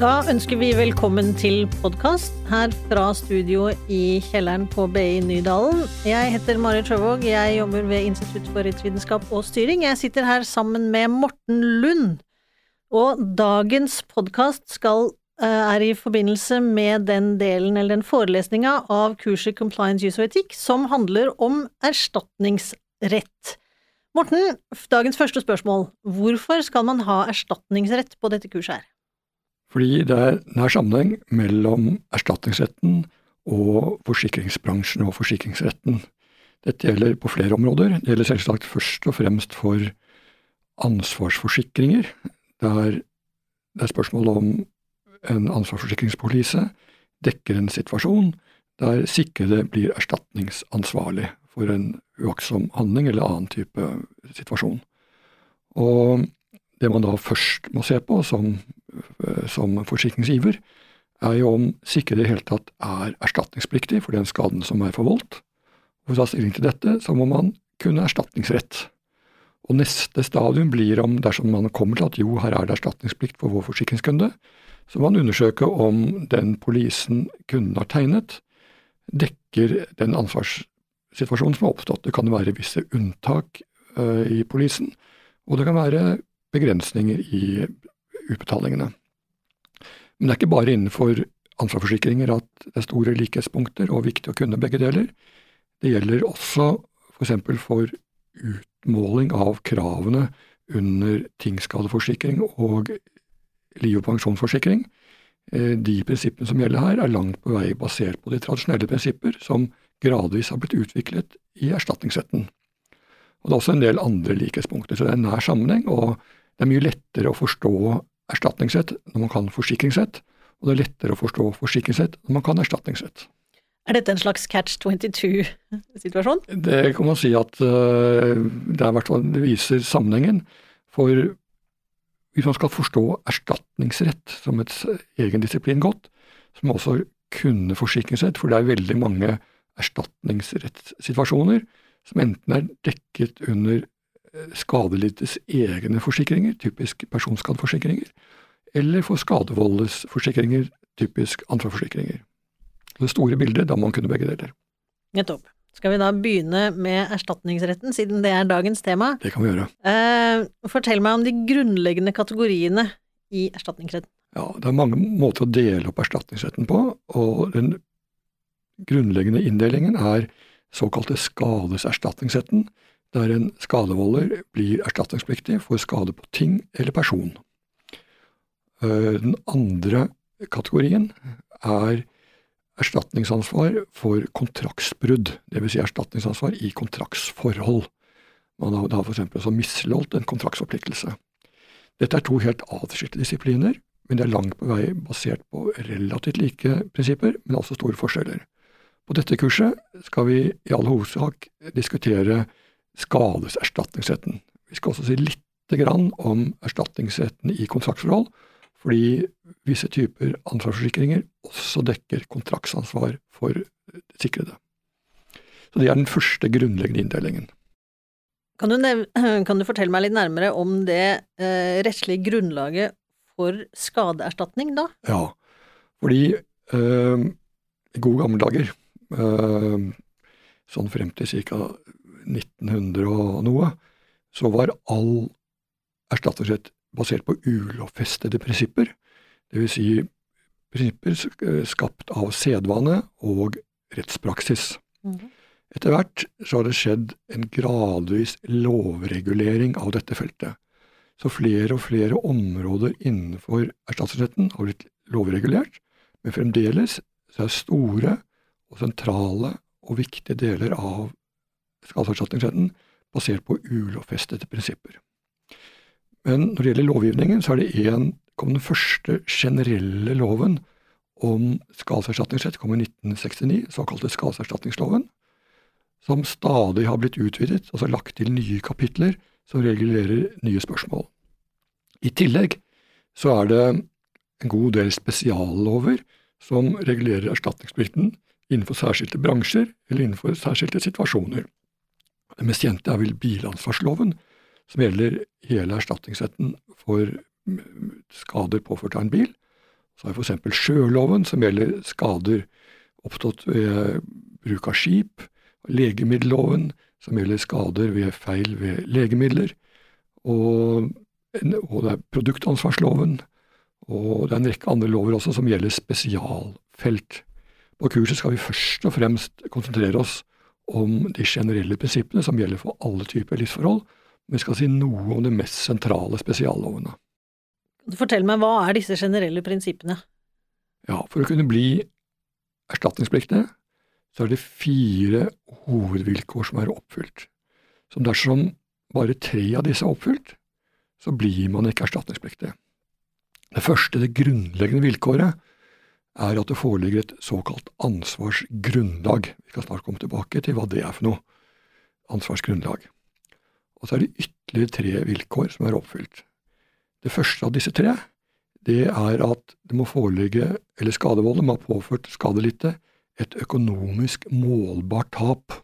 Da ønsker vi velkommen til podkast her fra studio i kjelleren på BI Nydalen. Jeg heter Marit Sjøvåg, jeg jobber ved Institutt for rettsvitenskap og styring. Jeg sitter her sammen med Morten Lund, og dagens podkast eh, er i forbindelse med den delen, eller den forelesninga av kurset Compliance Use og Etikk som handler om erstatningsrett. Morten, dagens første spørsmål. Hvorfor skal man ha erstatningsrett på dette kurset her? Fordi det er nær sammenheng mellom erstatningsretten og forsikringsbransjen og forsikringsretten. Dette gjelder på flere områder. Det gjelder selvsagt først og fremst for ansvarsforsikringer, der det er spørsmål om en ansvarsforsikringspolise dekker en situasjon der sikrede blir erstatningsansvarlig for en uaktsom handling eller annen type situasjon. Og det man da først må se på som, som forsikringsgiver, er jo om sikkerhet i det hele tatt er erstatningspliktig for den skaden som er forvoldt. For å ta stilling til dette, så må man kunne erstatningsrett. Og neste stadium blir om dersom man kommer til at jo, her er det erstatningsplikt for vår forsikringskunde, så må man undersøke om den polisen kunden har tegnet, dekker den ansvarssituasjonen som har oppstått. Det kan være visse unntak ø, i polisen, og det kan være begrensninger i utbetalingene. Men det er ikke bare innenfor ansvarsforsikringer at det er store likhetspunkter og viktig å kunne begge deler. Det gjelder også f.eks. For, for utmåling av kravene under tingskadeforsikring og liv- og pensjonsforsikring. Eh, de prinsippene som gjelder her, er langt på vei basert på de tradisjonelle prinsipper som gradvis har blitt utviklet i erstatningsretten. Og Det er også en del andre likhetspunkter, så det er en nær sammenheng. og det er mye lettere å forstå erstatningsrett når man kan forsikringsrett, og det er lettere å forstå forsikringsrett når man kan erstatningsrett. Er dette en slags catch 22-situasjon? Det kan man si at uh, det, er det viser sammenhengen. For hvis man skal forstå erstatningsrett som et egen disiplin godt, så må man også kunne forsikringsrett, for det er veldig mange erstatningsrettssituasjoner som enten er dekket under skadelidtes egne forsikringer, typisk personskadeforsikringer, eller for skadevoldes forsikringer, typisk ansvarsforsikringer. Det store bildet, da må man kunne begge deler. Nettopp. Skal vi da begynne med erstatningsretten, siden det er dagens tema? Det kan vi gjøre. Eh, fortell meg om de grunnleggende kategoriene i erstatningsretten. Ja, Det er mange måter å dele opp erstatningsretten på, og den grunnleggende inndelingen er såkalte skadeserstatningsretten, der en skadevolder blir erstatningspliktig for skade på ting eller person. Eh, den andre kategorien er erstatningsansvar for kontraktsbrudd, dvs. Si erstatningsansvar i kontraktsforhold. Man har da f.eks. misligholdt en kontraktsforpliktelse. Dette er to helt atskilte disipliner, men de er langt på vei basert på relativt like prinsipper, men altså store forskjeller. På dette kurset skal vi i all hovedsak diskutere skadeserstatningsretten. Vi skal også si litt om erstatningsretten i kontraktsforhold, fordi visse typer ansvarsforsikringer også dekker kontraktsansvar for sikrede. Så Det er den første grunnleggende inndelingen. Kan du, kan du, fortelle meg litt nærmere om det eh, rettslige grunnlaget for skadeerstatning, da? Ja, fordi eh, i gode gamle dager, eh, sånn frem til ca. 1900 og noe, så var all erstatningsrett basert på ulovfestede prinsipper, dvs. Si prinsipper skapt av sedvane og rettspraksis. Mm. Etter hvert så har det skjedd en gradvis lovregulering av dette feltet. Så flere og flere områder innenfor erstatningsretten har blitt lovregulert, men fremdeles så er store og sentrale og viktige deler av skadeserstatningsretten basert på ulovfestede prinsipper. Men når det gjelder lovgivningen, så er det en, kom den første generelle loven om skadeserstatningsrett kom i 1969, såkalte skadeserstatningsloven, som stadig har blitt utvidet, altså lagt til nye kapitler som regulerer nye spørsmål. I tillegg så er det en god del spesiallover som regulerer erstatningsplikten innenfor særskilte bransjer eller innenfor særskilte situasjoner. Det mest kjente er vel bilansvarsloven, som gjelder hele erstatningsretten for skader påført av en bil. Så har vi f.eks. sjøloven, som gjelder skader oppstått ved bruk av skip. Legemiddelloven, som gjelder skader ved feil ved legemidler. Og, og det er produktansvarsloven. Og det er en rekke andre lover også som gjelder spesialfelt. På kurset skal vi først og fremst konsentrere oss om de generelle prinsippene som gjelder for alle typer livsforhold, men vi skal si noe om de mest sentrale spesiallovene. Fortell meg, hva er disse generelle prinsippene? Ja, For å kunne bli erstatningspliktig, så er det fire hovedvilkår som er oppfylt. Så dersom bare tre av disse er oppfylt, så blir man ikke erstatningspliktig. Det første, det grunnleggende vilkåret, er at det foreligger et såkalt ansvarsgrunnlag. Vi skal snart komme tilbake til hva det er for noe. Ansvarsgrunnlag. Og så er det ytterligere tre vilkår som er oppfylt. Det første av disse tre, det er at det må foreligge, eller skadevoldet må ha påført skadelidte, et økonomisk målbart tap.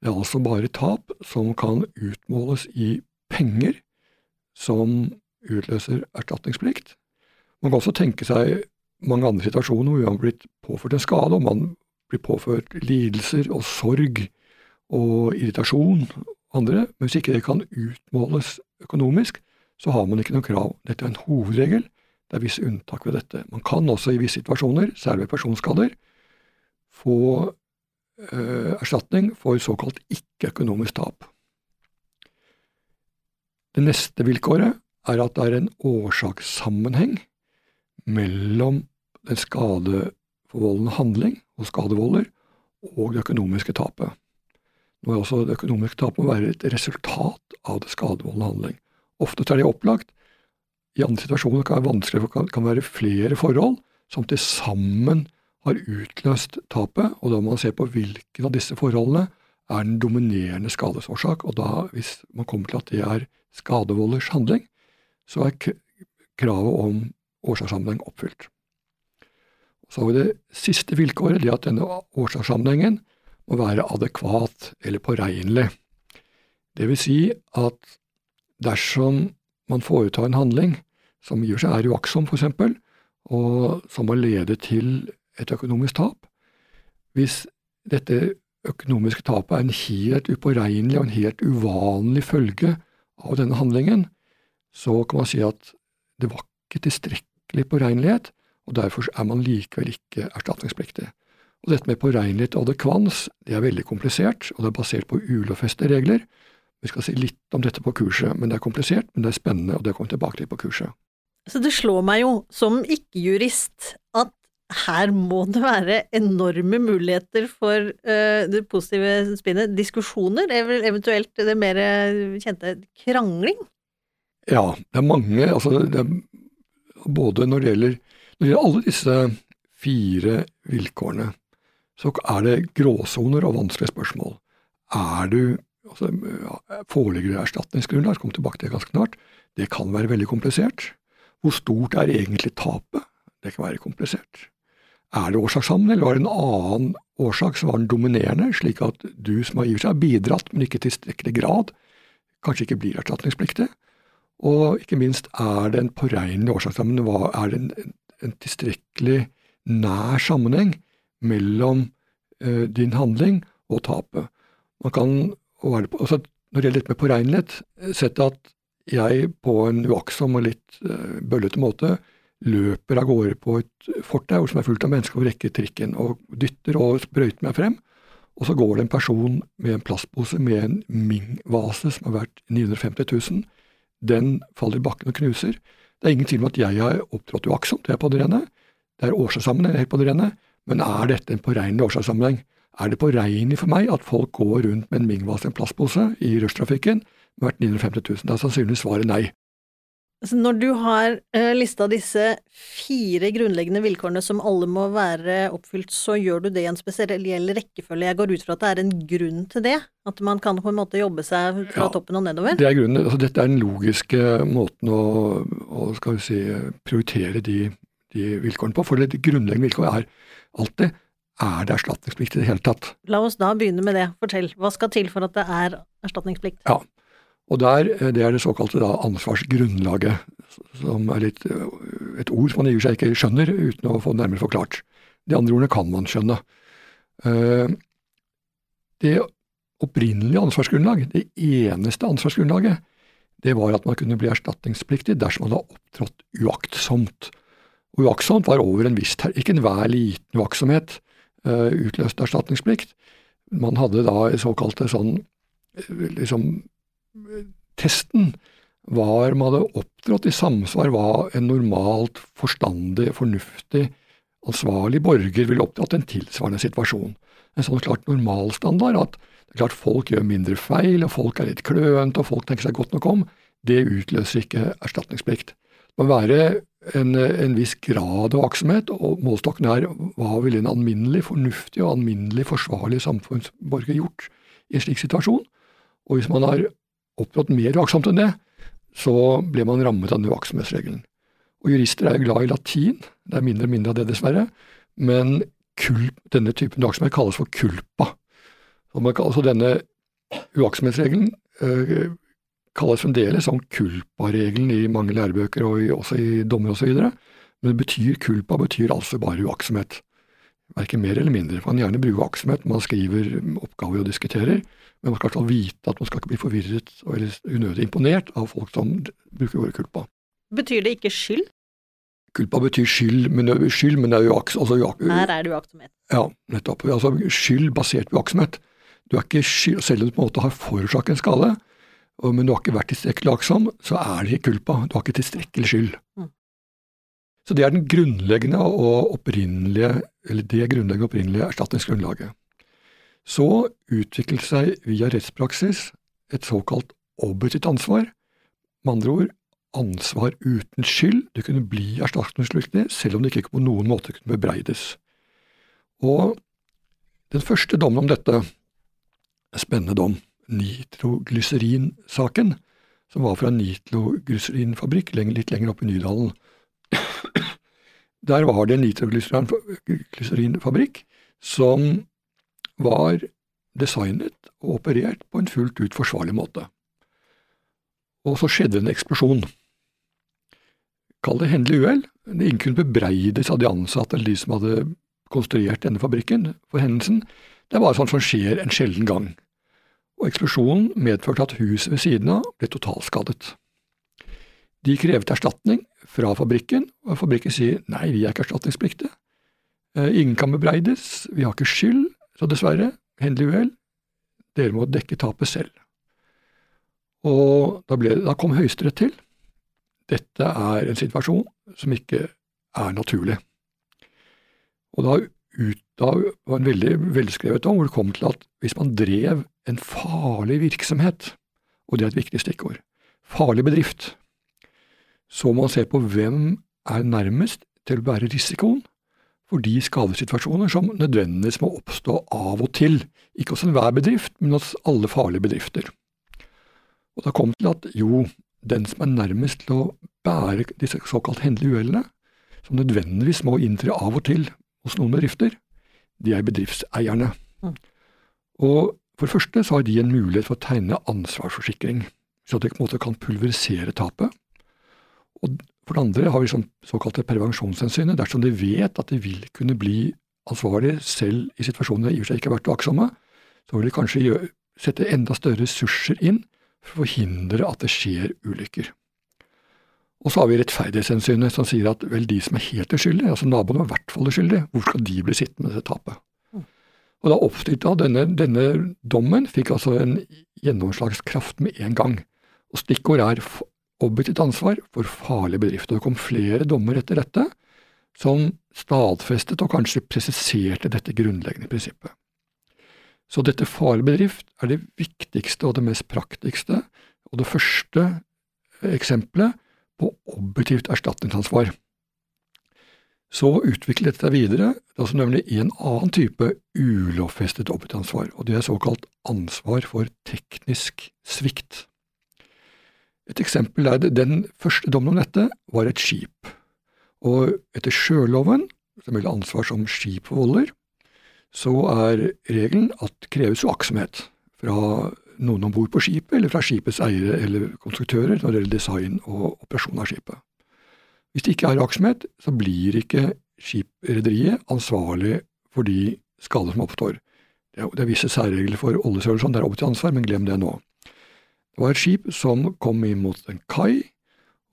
Det er altså bare tap som kan utmåles i penger, som utløser erstatningsplikt. Man kan også tenke seg mange andre situasjoner hvor man har blitt påført en skade, og man blir påført lidelser og sorg og irritasjon og andre, men hvis ikke det kan utmåles økonomisk, så har man ikke noe krav. Dette er en hovedregel, det er visse unntak ved dette. Man kan også i visse situasjoner, særlig ved personskader, få eh, erstatning for såkalt ikke-økonomisk tap. Det neste vilkåret er at det er en årsakssammenheng mellom den skadeforvoldende handling hos skadevolder og det økonomiske tapet. Nå er også Det økonomiske tapet må være et resultat av det skadevoldende handling. Ofte er det opplagt. I andre situasjoner kan det være vanskelig, for det kan være flere forhold som til sammen har utløst tapet, og da må man se på hvilken av disse forholdene er den dominerende skadesårsak, og da, hvis man kommer til at det er skadevolders handling, så er kravet om årsakssammenheng oppfylt. Så har vi det siste vilkåret, det at denne årsakssammenhengen må være adekvat eller påregnelig. Det vil si at dersom man foretar en handling som i seg er uaktsom, f.eks., og som må lede til et økonomisk tap, hvis dette økonomiske tapet er en helt upåregnelig og en helt uvanlig følge av denne handlingen, så kan man si at det var ikke tilstrekkelig påregnelighet, og derfor er man likevel ikke erstatningspliktig. Og Dette med påregnelighet og adekvans det er veldig komplisert, og det er basert på ulovfestede regler. Vi skal si litt om dette på kurset, men det er komplisert, men det er spennende, og det kommer tilbake til på kurset. Så det slår meg jo, som ikke-jurist, at her må det være enorme muligheter for uh, det positive spinnet. Diskusjoner, eventuelt det mer kjente krangling? Ja, det er mange. Altså, det er både når det gjelder, når det gjelder alle disse fire vilkårene, så er det gråsoner og vanskelige spørsmål. Er du altså, Foreligger det erstatningsgrunnlag? Kom tilbake til det ganske snart. Det kan være veldig komplisert. Hvor stort er egentlig tapet? Det kan være komplisert. Er det årsakssammenheng, eller var det en annen årsak som var den dominerende, slik at du som har i seg bidratt, men ikke i tilstrekkelig grad, kanskje ikke blir erstatningspliktig? Og ikke minst, er det en påregnelig årsakssammenheng? Er det en, en, tilstrekkelig nær sammenheng mellom eh, din handling og tapet? Man kan, og også, Når det gjelder dette med påregnelighet, sett at jeg på en uaktsom og litt eh, bøllete måte løper av gårde på et fortau som er fullt av mennesker og rekker trikken, og dytter og sprøyter meg frem. Og så går det en person med en plastpose med en Ming-vase som har vært 950 000 den faller i bakken og knuser. Det er ingen tvil om at jeg har opptrådt uaktsomt, det er på det rene. Det er årsakssammenheng, helt på det rene. Men er dette en påregnelig årsakssammenheng? Er det påregnelig for meg at folk går rundt med en Mingvas en plastpose i rushtrafikken med verdt 950 000? Da er sannsynligvis svaret nei. Altså når du har uh, lista disse fire grunnleggende vilkårene som alle må være oppfylt, så gjør du det i en spesiell rekkefølge. Jeg går ut fra at det er en grunn til det? At man kan på en måte jobbe seg fra ja, toppen og nedover? Det er grunnen. Altså, dette er den logiske måten å, å skal vi si, prioritere de, de vilkårene på. For det grunnleggende vilkåret er alltid er det erstatningsplikt i det hele tatt. La oss da begynne med det. Fortell. Hva skal til for at det er erstatningsplikt? Ja, og der, eh, Det er det såkalte da, ansvarsgrunnlaget som er litt, et ord man i og for seg ikke skjønner uten å få det nærmere forklart. De andre ordene kan man skjønne. Det opprinnelige ansvarsgrunnlag, det eneste ansvarsgrunnlaget, det var at man kunne bli erstatningspliktig dersom man hadde opptrådt uaktsomt. Og uaktsomt var over en viss Ikke enhver liten uaktsomhet utløste erstatningsplikt. Man hadde da såkalte sånn liksom Testen var man hadde opptrådt i samsvar hva en normalt forstandig, fornuftig, ansvarlig borger ville oppdratt en tilsvarende situasjon. En sånn klart normalstandard at det er klart folk gjør mindre feil, og folk er litt klønete, og folk tenker seg godt nok om. Det utløser ikke erstatningsplikt. Det må være en, en viss grad av aktsomhet, og målstokken er hva ville en alminnelig fornuftig og alminnelig forsvarlig samfunnsborger gjort i en slik situasjon? Og hvis man har opptrådt mer uaktsomt enn det, så ble man rammet av den uaktsomhetsregelen. Og jurister er jo glad i latin, det er mindre og mindre av det, dessverre, men kulp, denne typen uaktsomhet kalles for culpa. Så denne uaktsomhetsregelen øh, kalles fremdeles som culpa-regelen i mange lærebøker og i, også i dommer osv. Men det betyr culpa betyr altså bare uaktsomhet. Verken mer eller mindre. Man kan gjerne bruke aktsomhet man skriver oppgaver og diskuterer, men man skal altså vite at man skal ikke bli forvirret eller unødig imponert av folk som bruker ordet kulpa. Betyr det ikke skyld? Kulpa betyr skyld, men, skyld, men det er uaks... Altså, Her er det uaktsomhet. Ja, nettopp. Altså, skyld basert på uaktsomhet. Du er ikke skyld, Selv om du på en måte har forårsaket en skade, men du har ikke vært tilstrekkelig aktsom, så er det ikke kulpa. Du har ikke tilstrekkelig skyld. Mm. Så det er den grunnleggende og opprinnelige, eller det grunnleggende opprinnelige erstatningsgrunnlaget. Så utviklet seg via rettspraksis et såkalt objektivt ansvar, med andre ord ansvar uten skyld. Du kunne bli erstatningspliktig selv om det ikke på noen måte kunne bebreides. Og den første dommen om dette, en spennende dom, nitroglyserin-saken, som var fra en nitroglyserinfabrikk litt lenger oppe i Nydalen. Der var det en nitroglyserinfabrikk som var designet og operert på en fullt ut forsvarlig måte. Og så skjedde en eksplosjon. Kall det hendelig uhell. Ingen kunne bebreides av de ansatte eller de som hadde konstruert denne fabrikken for hendelsen. Det bare sånt som skjer en sjelden gang og eksplosjonen medførte at huset ved siden av ble totalskadet. De krevet erstatning fra fabrikken, og fabrikken sier nei, vi er ikke erstatningspliktige. Eh, ingen kan bebreides, vi har ikke skyld, så dessverre, hendelig uhell, dere må dekke tapet selv. Og da, ble, da kom Høyesterett til. Dette er en situasjon som ikke er naturlig. Og da ut av en veldig velskrevet om, hvor det kom til at hvis man drev en farlig virksomhet, og det er et viktig stikkord, farlig bedrift, så må man se på hvem er nærmest til å bære risikoen for de skadesituasjoner som nødvendigvis må oppstå av og til, ikke hos enhver bedrift, men hos alle farlige bedrifter. Og da kom det til at jo, den som er nærmest til å bære disse såkalt hendelige uhellene, som nødvendigvis må inntre av og til hos noen bedrifter, de er bedriftseierne. Mm. Og for det første så har de en mulighet for å tegne ansvarsforsikring, så de på en måte kan pulverisere tapet. Og for det andre har vi sånn såkalte prevensjonshensynet. Dersom de vet at de vil kunne bli ansvarlig selv i situasjoner de i og for seg ikke har vært vaksomme, så vil de kanskje gjøre, sette enda større ressurser inn for å forhindre at det skjer ulykker. Og så har vi rettferdighetshensynet som sier at vel, de som er helt uskyldige, altså naboene er i hvert fall uskyldige, hvor skal de bli sittende med det tapet? Mm. Og da oppstilte av denne, denne dommen fikk altså en gjennomslagskraft med en gang. Og stikkord er objektivt ansvar for farlige bedrifter. Det kom flere dommer etter dette som stadfestet og kanskje presiserte dette grunnleggende prinsippet. Så dette farlig bedrift er det viktigste og det mest praktiske, og det første eksempelet på objektivt erstatningsansvar. Så utviklet dette videre det er også nemlig i en annen type ulovfestet objektansvar, og det er såkalt ansvar for teknisk svikt. Et eksempel er det, Den første dommen om dette var et skip, og etter sjøloven, som gjelder ansvar som skipholder, så er regelen at det kreves uaktsomhet fra noen om bord på skipet, eller fra skipets eiere eller konstruktører når det gjelder design og operasjon av skipet. Hvis det ikke er aktsomhet, så blir ikke skiprederiet ansvarlig for de skader som oppstår. Det er, visse særregler for oljesøl sånn, det er opp til ansvar, men glem det nå. Det var et skip som kom inn mot en kai,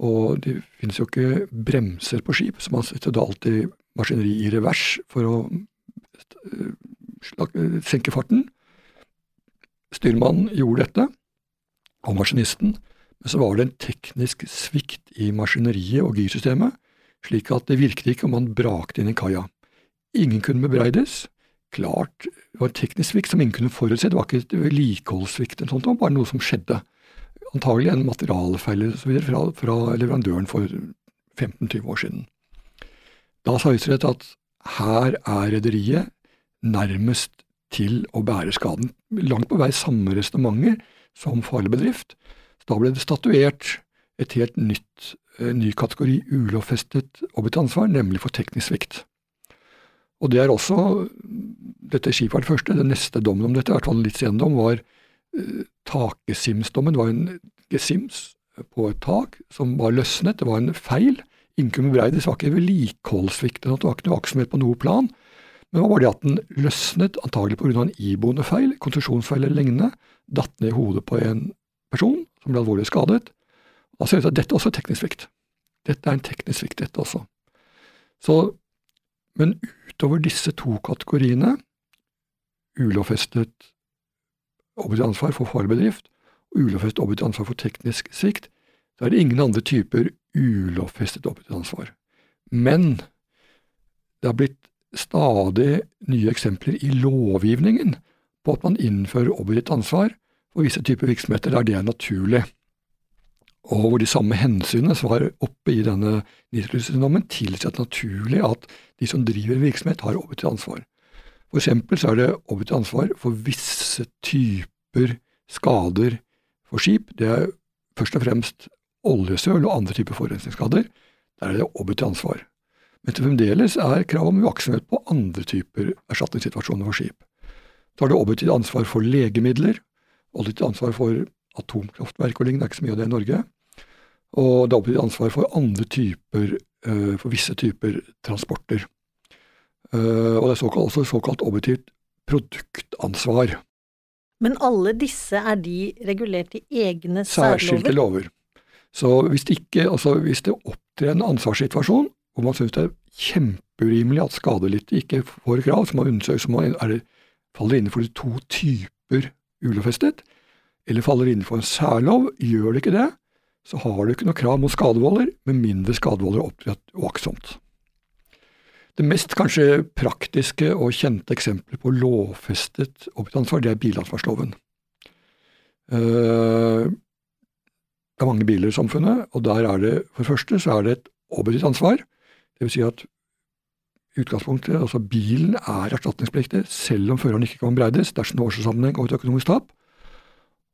og det finnes jo ikke bremser på skip, så man setter da alltid maskineri i revers for å eh, senke farten. Styrmannen gjorde dette, og maskinisten, men så var det en teknisk svikt i maskineriet og girsystemet, slik at det virket ikke om man brakte inn i kaia. Ingen kunne bebreides. Klart, det var teknisk svikt som ingen kunne forutse, det var ikke vedlikeholdssvikt, det var bare noe som skjedde antagelig en materialfeil fra, fra leverandøren for 15-20 år siden. Da sa Høyesterett at her er rederiet nærmest til å bære skaden. Langt på vei samme resonnementer som farlig bedrift. Så da ble det statuert et helt nytt, eh, ny kategori ulovfestet objektansvar, nemlig for teknisk svikt. Og det er også Dette det første. Den neste dommen om dette, i hvert fall litt sen dom, var takesimsdommen var en gesims på et tak som var løsnet. Det var en feil. Kunne bebreides. Var ikke vedlikeholdssvikt. Det var ikke noe aktsomhet på noe plan. Men det var det at den løsnet, antagelig pga. en iboende feil, konstruksjonsfeil eller lignende, datt ned i hodet på en person som ble alvorlig skadet. Da ser det ut at dette også er teknisk svikt. Dette er en teknisk svikt, dette også. Så, men utover disse to kategoriene, ulovfestet objektivt ansvar for farbedrift og ulovfestet objektivt ansvar for teknisk svikt, så er det ingen andre typer ulovfestet objektivt ansvar. Men det har blitt stadig nye eksempler i lovgivningen på at man innfører objektivt ansvar for visse typer virksomheter der det er naturlig, og hvor de samme hensynene som var oppe i denne Nitrusdommen, tilsier at naturlig at de som driver virksomhet, har objektivt ansvar. For eksempel så er det objektivt ansvar for visse typer skader for skip. Det er først og fremst oljesøl og andre typer forurensningsskader. Der er det objektivt ansvar. Men det fremdeles er krav om uaktsomhet på andre typer erstatningssituasjoner for skip. Så har det objektivt ansvar for legemidler, objektivt ansvar for atomkraftverk og lignende, det er ikke så mye av det i Norge. Og det er det ansvar for andre typer, eh, for visse typer transporter. Eh, og det er såkalt, også såkalt objektivt produktansvar. Men alle disse er de regulert i egne særlover? Særskilte lover. Så hvis det, ikke, altså hvis det opptrer en ansvarssituasjon hvor man synes det er kjempeurimelig at skadelidte ikke får krav, så man undersøker om er det faller innenfor de to typer ulovfestet, eller faller innenfor en særlov, gjør det ikke det, så har du ikke noe krav mot skadevolder, med mindre skadevolder opptrer uaktsomt. Det mest kanskje praktiske og kjente eksempelet på lovfestet objektansvar, det er bilansvarsloven. Eh, det er mange biler i samfunnet, og der er det for det første så er det et objektivt ansvar. Vil si at utgangspunktet, altså bilen er erstatningspliktig selv om føreren ikke kan breides dersom det er årsakssammenheng og et økonomisk tap.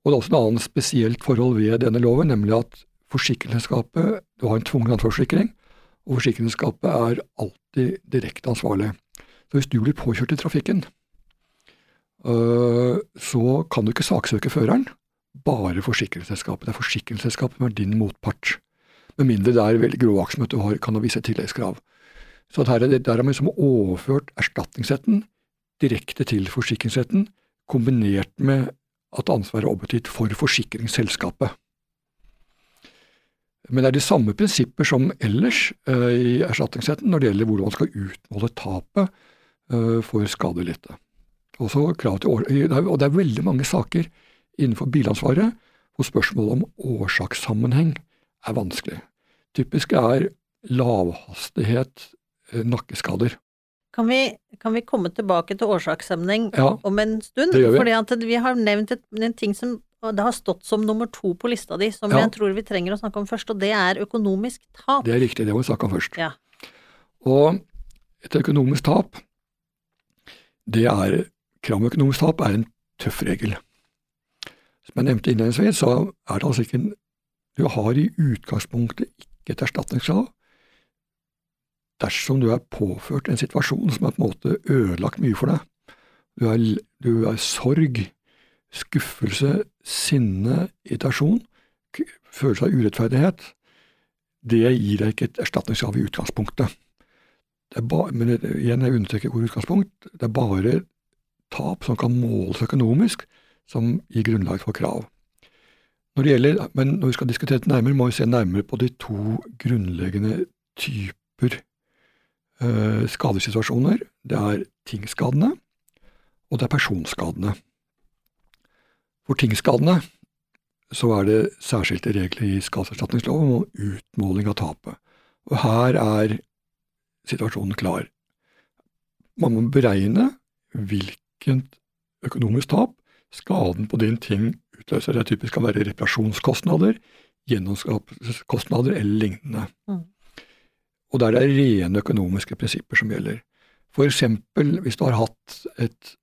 Og det er også et annet spesielt forhold ved denne loven, nemlig at forsikringsselskapet Du har en tvungen ansvarsforsikring, og forsikringsselskapet er alltid direkte ansvarlig. Så hvis du blir påkjørt i trafikken, øh, så kan du ikke saksøke føreren, bare forsikringsselskapet. Det er forsikringsselskapet som er din motpart. Med mindre det er veldig grov aksjon du har, kan ha visse tilleggskrav. Så der er, der har man liksom overført erstatningsretten direkte til forsikringsretten, kombinert med at ansvaret er overtatt for forsikringsselskapet. Men det er de samme prinsipper som ellers uh, i erstatningsretten når det gjelder hvordan man skal utmåle tapet uh, for skadelidte. Og det er veldig mange saker innenfor bilansvaret hvor spørsmålet om årsakssammenheng er vanskelig. Typisk er lavhastighet uh, nakkeskader. Kan vi, kan vi, komme tilbake til årsakssammenheng ja, om en stund? Det gjør vi. Fordi vi har nevnt et, en ting som det har stått som nummer to på lista di, som Ja. jeg tror vi trenger å snakke om først, og det er økonomisk tap. Det er riktig, det må vi snakke om først. Ja. Og et økonomisk tap, det er Krav om økonomisk tap er en tøff regel. Som jeg nevnte innledningsvis, så er det altså ikke en Du har i utgangspunktet ikke et erstatningskrav dersom du er påført en situasjon som har på en måte ødelagt mye for deg. Du er, du er sorg, skuffelse, sinne, irritasjon, følelse av urettferdighet, det gir deg ikke et erstatningskrav i utgangspunktet. Bare, men igjen, jeg understreker ordet utgangspunkt. Det er bare tap som kan måles økonomisk, som gir grunnlag for krav. Når det gjelder, men når vi skal diskutere det nærmere, må vi se nærmere på de to grunnleggende typer skadesituasjoner. Det er tingsskadene, og det er personskadene. For tingsskadene så er det særskilte regler i skadeserstatningsloven om utmåling av tapet. Og her er situasjonen klar. Man må beregne hvilket økonomisk tap skaden på din ting utløser. Det typisk kan være reparasjonskostnader, gjennomskapskostnader eller lignende. Mm. Og der det er rene økonomiske prinsipper som gjelder. For eksempel hvis du har hatt et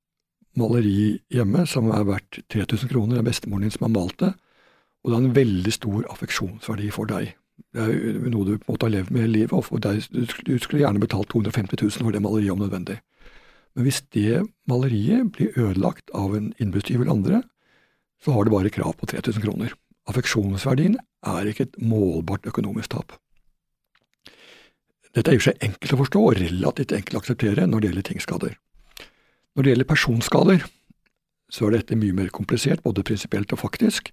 maleri hjemme som er verdt 3000 kroner, det er bestemoren din som har malt det, og det har en veldig stor affeksjonsverdi for deg. Det er noe du på en måte har levd med hele livet, og deg, du skulle gjerne betalt 250 000 for det maleriet om nødvendig. Men hvis det maleriet blir ødelagt av en innbruddstyv eller andre, så har du bare krav på 3000 kroner. Affeksjonsverdien er ikke et målbart økonomisk tap. Dette er i og for seg enkelt å forstå og relativt enkelt å akseptere når det gjelder tingskader. Når det gjelder personskader, så er dette mye mer komplisert, både prinsipielt og faktisk.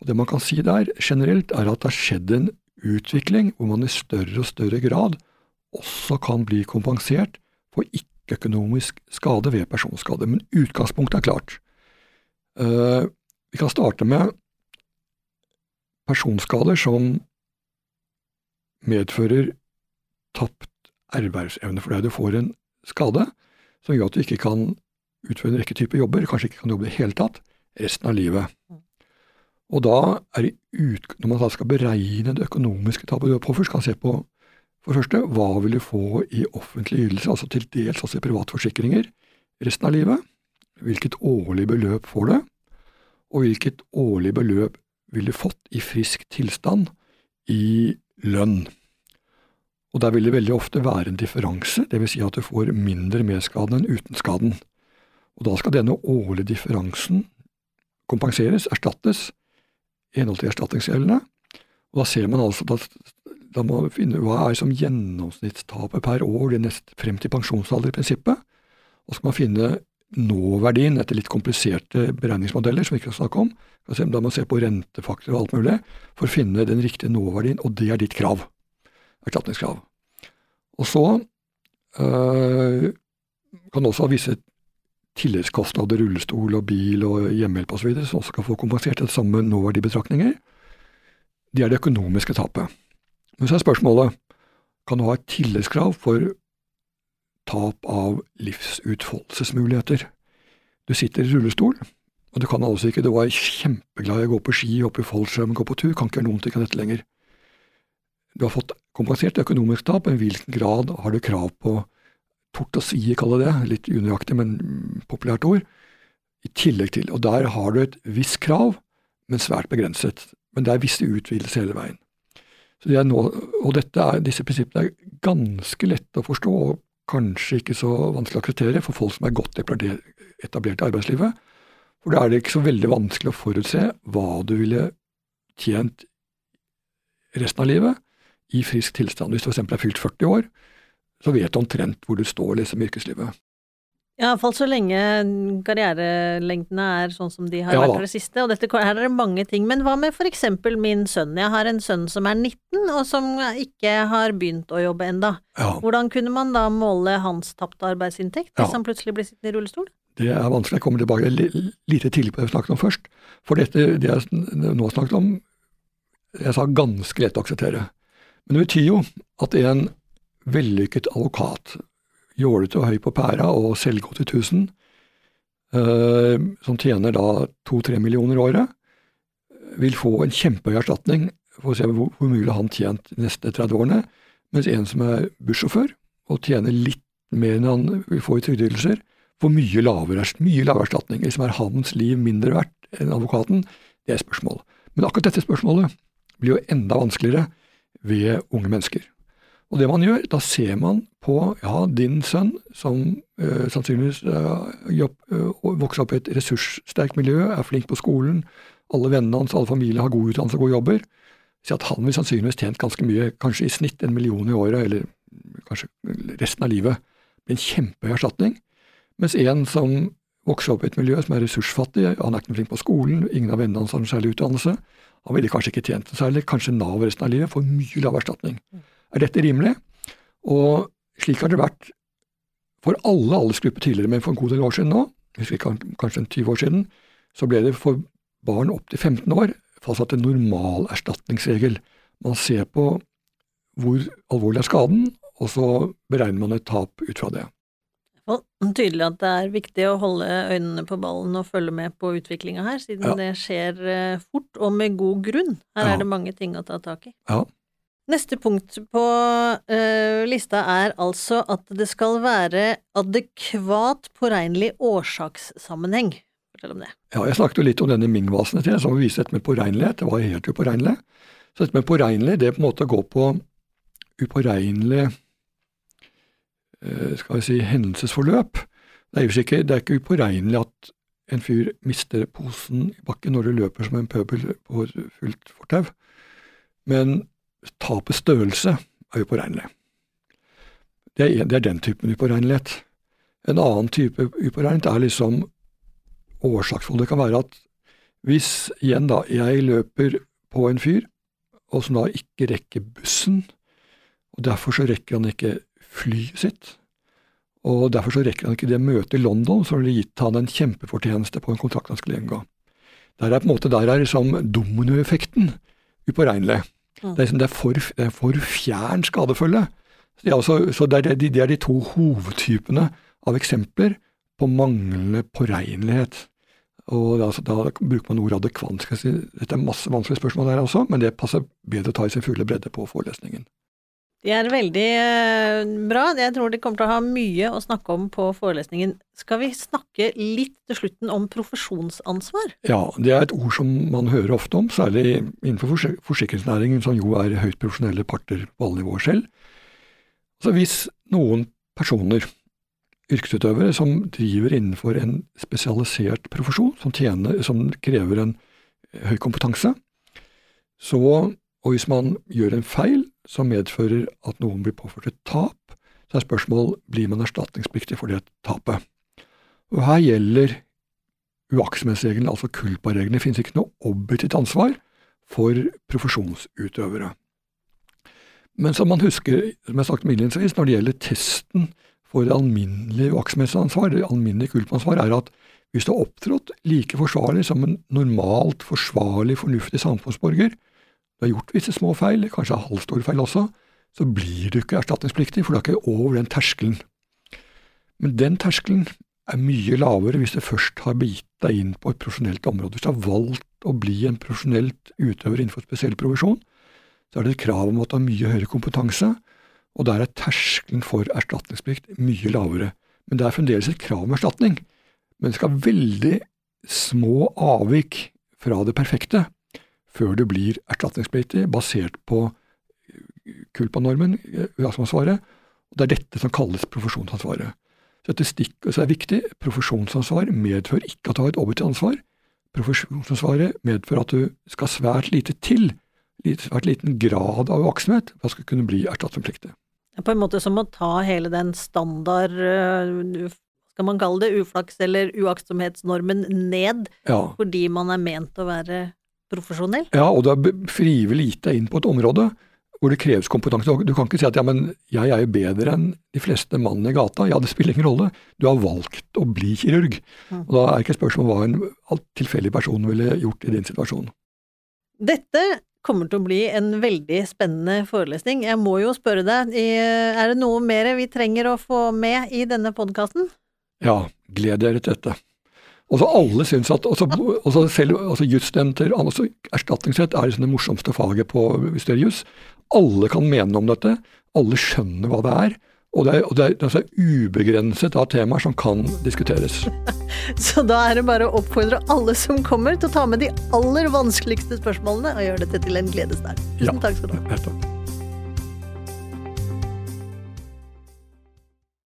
Og Det man kan si der generelt, er at det har skjedd en utvikling hvor man i større og større grad også kan bli kompensert for ikke-økonomisk skade ved personskade. Men utgangspunktet er klart. Uh, vi kan starte med personskader som medfører tapt ervervsevne for deg. Du får en skade som gjør at du ikke kan utføre en rekke typer jobber, kanskje ikke kan jobbe i det hele tatt, resten av livet. Og da er det ut, Når man skal beregne det økonomiske tapet du har påført, kan man se på for første hva vil du få i offentlige ytelser, altså til dels også i private forsikringer, resten av livet. Hvilket årlig beløp får du, og hvilket årlig beløp ville fått i frisk tilstand i lønn. Og der vil det veldig ofte være en differanse, dvs. Si at du får mindre med skaden enn uten skaden. Og da skal denne årlige differansen kompenseres, erstattes, i henhold til erstatningsgjeldene. Og da ser man altså at da må man finne hva er som gjennomsnittstapet per år neste, frem til pensjonsalder i prinsippet. Og så skal man finne nåverdien etter litt kompliserte beregningsmodeller som vi ikke skal snakke om. Da må man se på rentefaktor og alt mulig for å finne den riktige nåverdien, og det er ditt krav erstatningskrav. Og så øh, kan du også ha visse tilleggskostnader, rullestol og bil og hjemmehjelp osv., som også kan få kompensert etter samme nåverdibetraktninger. De er det økonomiske tapet. Men så er spørsmålet kan du ha et tilleggskrav for tap av livsutfoldelsesmuligheter. Du sitter i rullestol, og du kan altså ikke Du var kjempeglad i å gå på ski, hoppe i fallskjerm, gå på tur, kan ikke gjøre noen ting av dette lenger. Du har fått kompensert økonomisk tap, men i hvilken grad har du krav på tort å si, kalle det, litt unøyaktig, men populært ord, i tillegg til. Og der har du et visst krav, men svært begrenset. Men det er visse utvidelser hele veien. Det nå, og er, disse prinsippene er ganske lette å forstå, og kanskje ikke så vanskelig å akseptere for folk som er godt etablert i arbeidslivet. For da er det ikke så veldig vanskelig å forutse hva du ville tjent resten av livet, i frisk tilstand. Hvis du f.eks. er fylt 40 år, så vet du omtrent hvor du står liksom, i yrkeslivet. Iallfall så lenge karrierelengdene er sånn som de har ja, vært for det siste. Og dette, her er det mange ting. Men hva med for eksempel min sønn? Jeg har en sønn som er 19, og som ikke har begynt å jobbe enda. Ja. Hvordan kunne man da måle hans tapte arbeidsinntekt hvis ja. han plutselig blir sittende i rullestol? Det er vanskelig. Jeg kommer tilbake lite tidlig på det vi snakket om først. For dette det jeg nå snakket om, jeg sa ganske lett å akseptere. Men det betyr jo at en vellykket advokat, jålete og høy på pæra og selvgått i tusen, uh, som tjener da to-tre millioner året, vil få en kjempehøy erstatning for å se hvor, mye han tjent de neste 30 årene, mens en som er bussjåfør og tjener litt mer enn han vil få i trygdeytelser, får mye lavere, mye lavere erstatning. Liksom er hans liv mindre verdt enn advokaten? Det er spørsmål. Men akkurat dette spørsmålet blir jo enda vanskeligere ved unge mennesker. Og det man gjør, da ser man på ja, din sønn, som øh, sannsynligvis øh, jobb, øh, vokser opp i et ressurssterkt miljø, er flink på skolen, alle vennene hans, alle familier har god utdannelse og gode jobber. Så at han vil sannsynligvis tjent ganske mye, kanskje i snitt en million i året, eller kanskje resten av livet. Det en kjempehøy erstatning. Mens en som vokser opp i et miljø som er ressursfattig, han er ikke flink på skolen, ingen av vennene hans har noen særlig utdannelse, han ville kanskje ikke tjent noe særlig, kanskje Nav resten av livet, får mye lav erstatning. Er dette rimelig? Og slik har det vært for alle aldersgrupper tidligere, men for en god del år siden nå, kanskje en 20 år siden, så ble det for barn opp til 15 år fastsatt en normalerstatningsregel. Man ser på hvor alvorlig er skaden, og så beregner man et tap ut fra det. Tydelig at det er viktig å holde øynene på ballen og følge med på utviklinga her, siden Ja. det skjer eh, fort, og med god grunn. Her Ja. er det mange ting å ta tak i. Ja. Neste punkt på eh, lista er altså at det skal være adekvat påregnelig årsakssammenheng. Fortell om det. Ja, jeg snakket jo litt om denne Ming-vasen til, som viser dette med påregnelighet. Det var helt upåregnelig. Så dette med påregnelig, det på en måte går på upåregnelig skal vi si, hendelsesforløp. Det er jo ikke, det er ikke upåregnelig at en fyr mister posen i bakken når du løper som en pøbel på fullt fortau, men tapets størrelse er upåregnelig. Det er, det er den typen upåregnelighet. En annen type upåregnelighet er liksom årsaksforholdet kan være at hvis igjen da, jeg løper på en fyr, og som da ikke rekker bussen, og derfor så rekker han ikke flyet sitt, og derfor så rekker han ikke det møtet i London, så har det gitt han en kjempefortjeneste på en kontrakt han skulle inngå. Der er på en måte, der er liksom dominoeffekten upåregnelig. Mm. Det er, liksom, det, er for, det er for fjern skadefølge. Så, er altså, så det, er de, det er de to hovedtypene av eksempler på manglende påregnelighet. Og da, da bruker man ordet adekvant. Dette er masse vanskelige spørsmål der også, men det passer bedre å ta i sin fulle bredde på forelesningen. De er veldig eh, bra. Jeg tror de kommer til å ha mye å snakke om på forelesningen. Skal vi snakke litt til slutten om profesjonsansvar? Ja, det er et ord som man hører ofte om, særlig innenfor forsikringsnæringen, som jo er høyt profesjonelle parter på alle nivåer selv. Så hvis noen personer, yrkesutøvere, som driver innenfor en spesialisert profesjon, som, tjener, som krever en eh, høy kompetanse, så, og hvis man gjør en feil som medfører at noen blir påført et tap, så er spørsmål blir man erstatningspliktig for det tapet. Og her gjelder uaktsomhetsreglene, altså culpa-reglene. Det finnes ikke noe objektivt ansvar for profesjonsutøvere. Men som man husker, som jeg har sagt innledningsvis, når det gjelder testen for det alminnelige uaktsomhetsansvar, det alminnelige culpa-ansvar, er at hvis du har opptrådt like forsvarlig som en normalt forsvarlig, fornuftig samfunnsborger, du har gjort visse små feil, kanskje halvstore feil også, så blir du ikke erstatningspliktig, for du er ikke over den terskelen. Men den terskelen er mye lavere hvis du først har begitt deg inn på et profesjonelt område. Hvis du har valgt å bli en profesjonelt utøver innenfor spesiell provisjon, så er det et krav om at du har mye høyere kompetanse, og der er terskelen for erstatningsplikt mye lavere. Men det er fremdeles et krav om erstatning. Men det skal veldig små avvik fra det perfekte før du blir erstatningspliktig, basert på kulpanormen, uaktsomhetsansvaret, og det er dette som kalles profesjonsansvaret. Så dette stikk, det er viktig. Profesjonsansvar medfører ikke at du har et objektivt ansvar. Profesjonsansvaret medfører at du skal svært lite til, svært liten grad av uaktsomhet, for at skal kunne bli erstatningspliktig. Det er på en måte som å ta hele den standard, øh, skal man kalle det, uflaks- eller uaktsomhetsnormen ned, Ja, fordi man er ment å være profesjonell. ja og du har frivillig gitt deg inn på et område hvor det kreves kompetanse. Du du kan ikke si at ja, men jeg er jo bedre enn de fleste mannene i gata. Ja, det spiller ingen rolle. Du har valgt å bli kirurg. Mm. Og da er ikke spørsmålet hva en tilfeldig person ville gjort i din situasjon. Dette kommer til å bli en veldig spennende forelesning. Jeg må jo spørre deg, er det noe mer vi trenger å få med i denne podkasten? Ja, gled dere til dette. Og så alle syns at også, også selv altså jusstudenter, altså erstatningsrett er liksom det morsomste faget på hvis det er juss. Alle kan mene om dette, alle skjønner hva det er. Og det er, og det er altså ubegrenset av temaer som kan diskuteres. Så da er det bare å oppfordre alle som kommer til å ta med de aller vanskeligste spørsmålene og gjøre dette til en gledesdag. Ja. Takk skal du ha.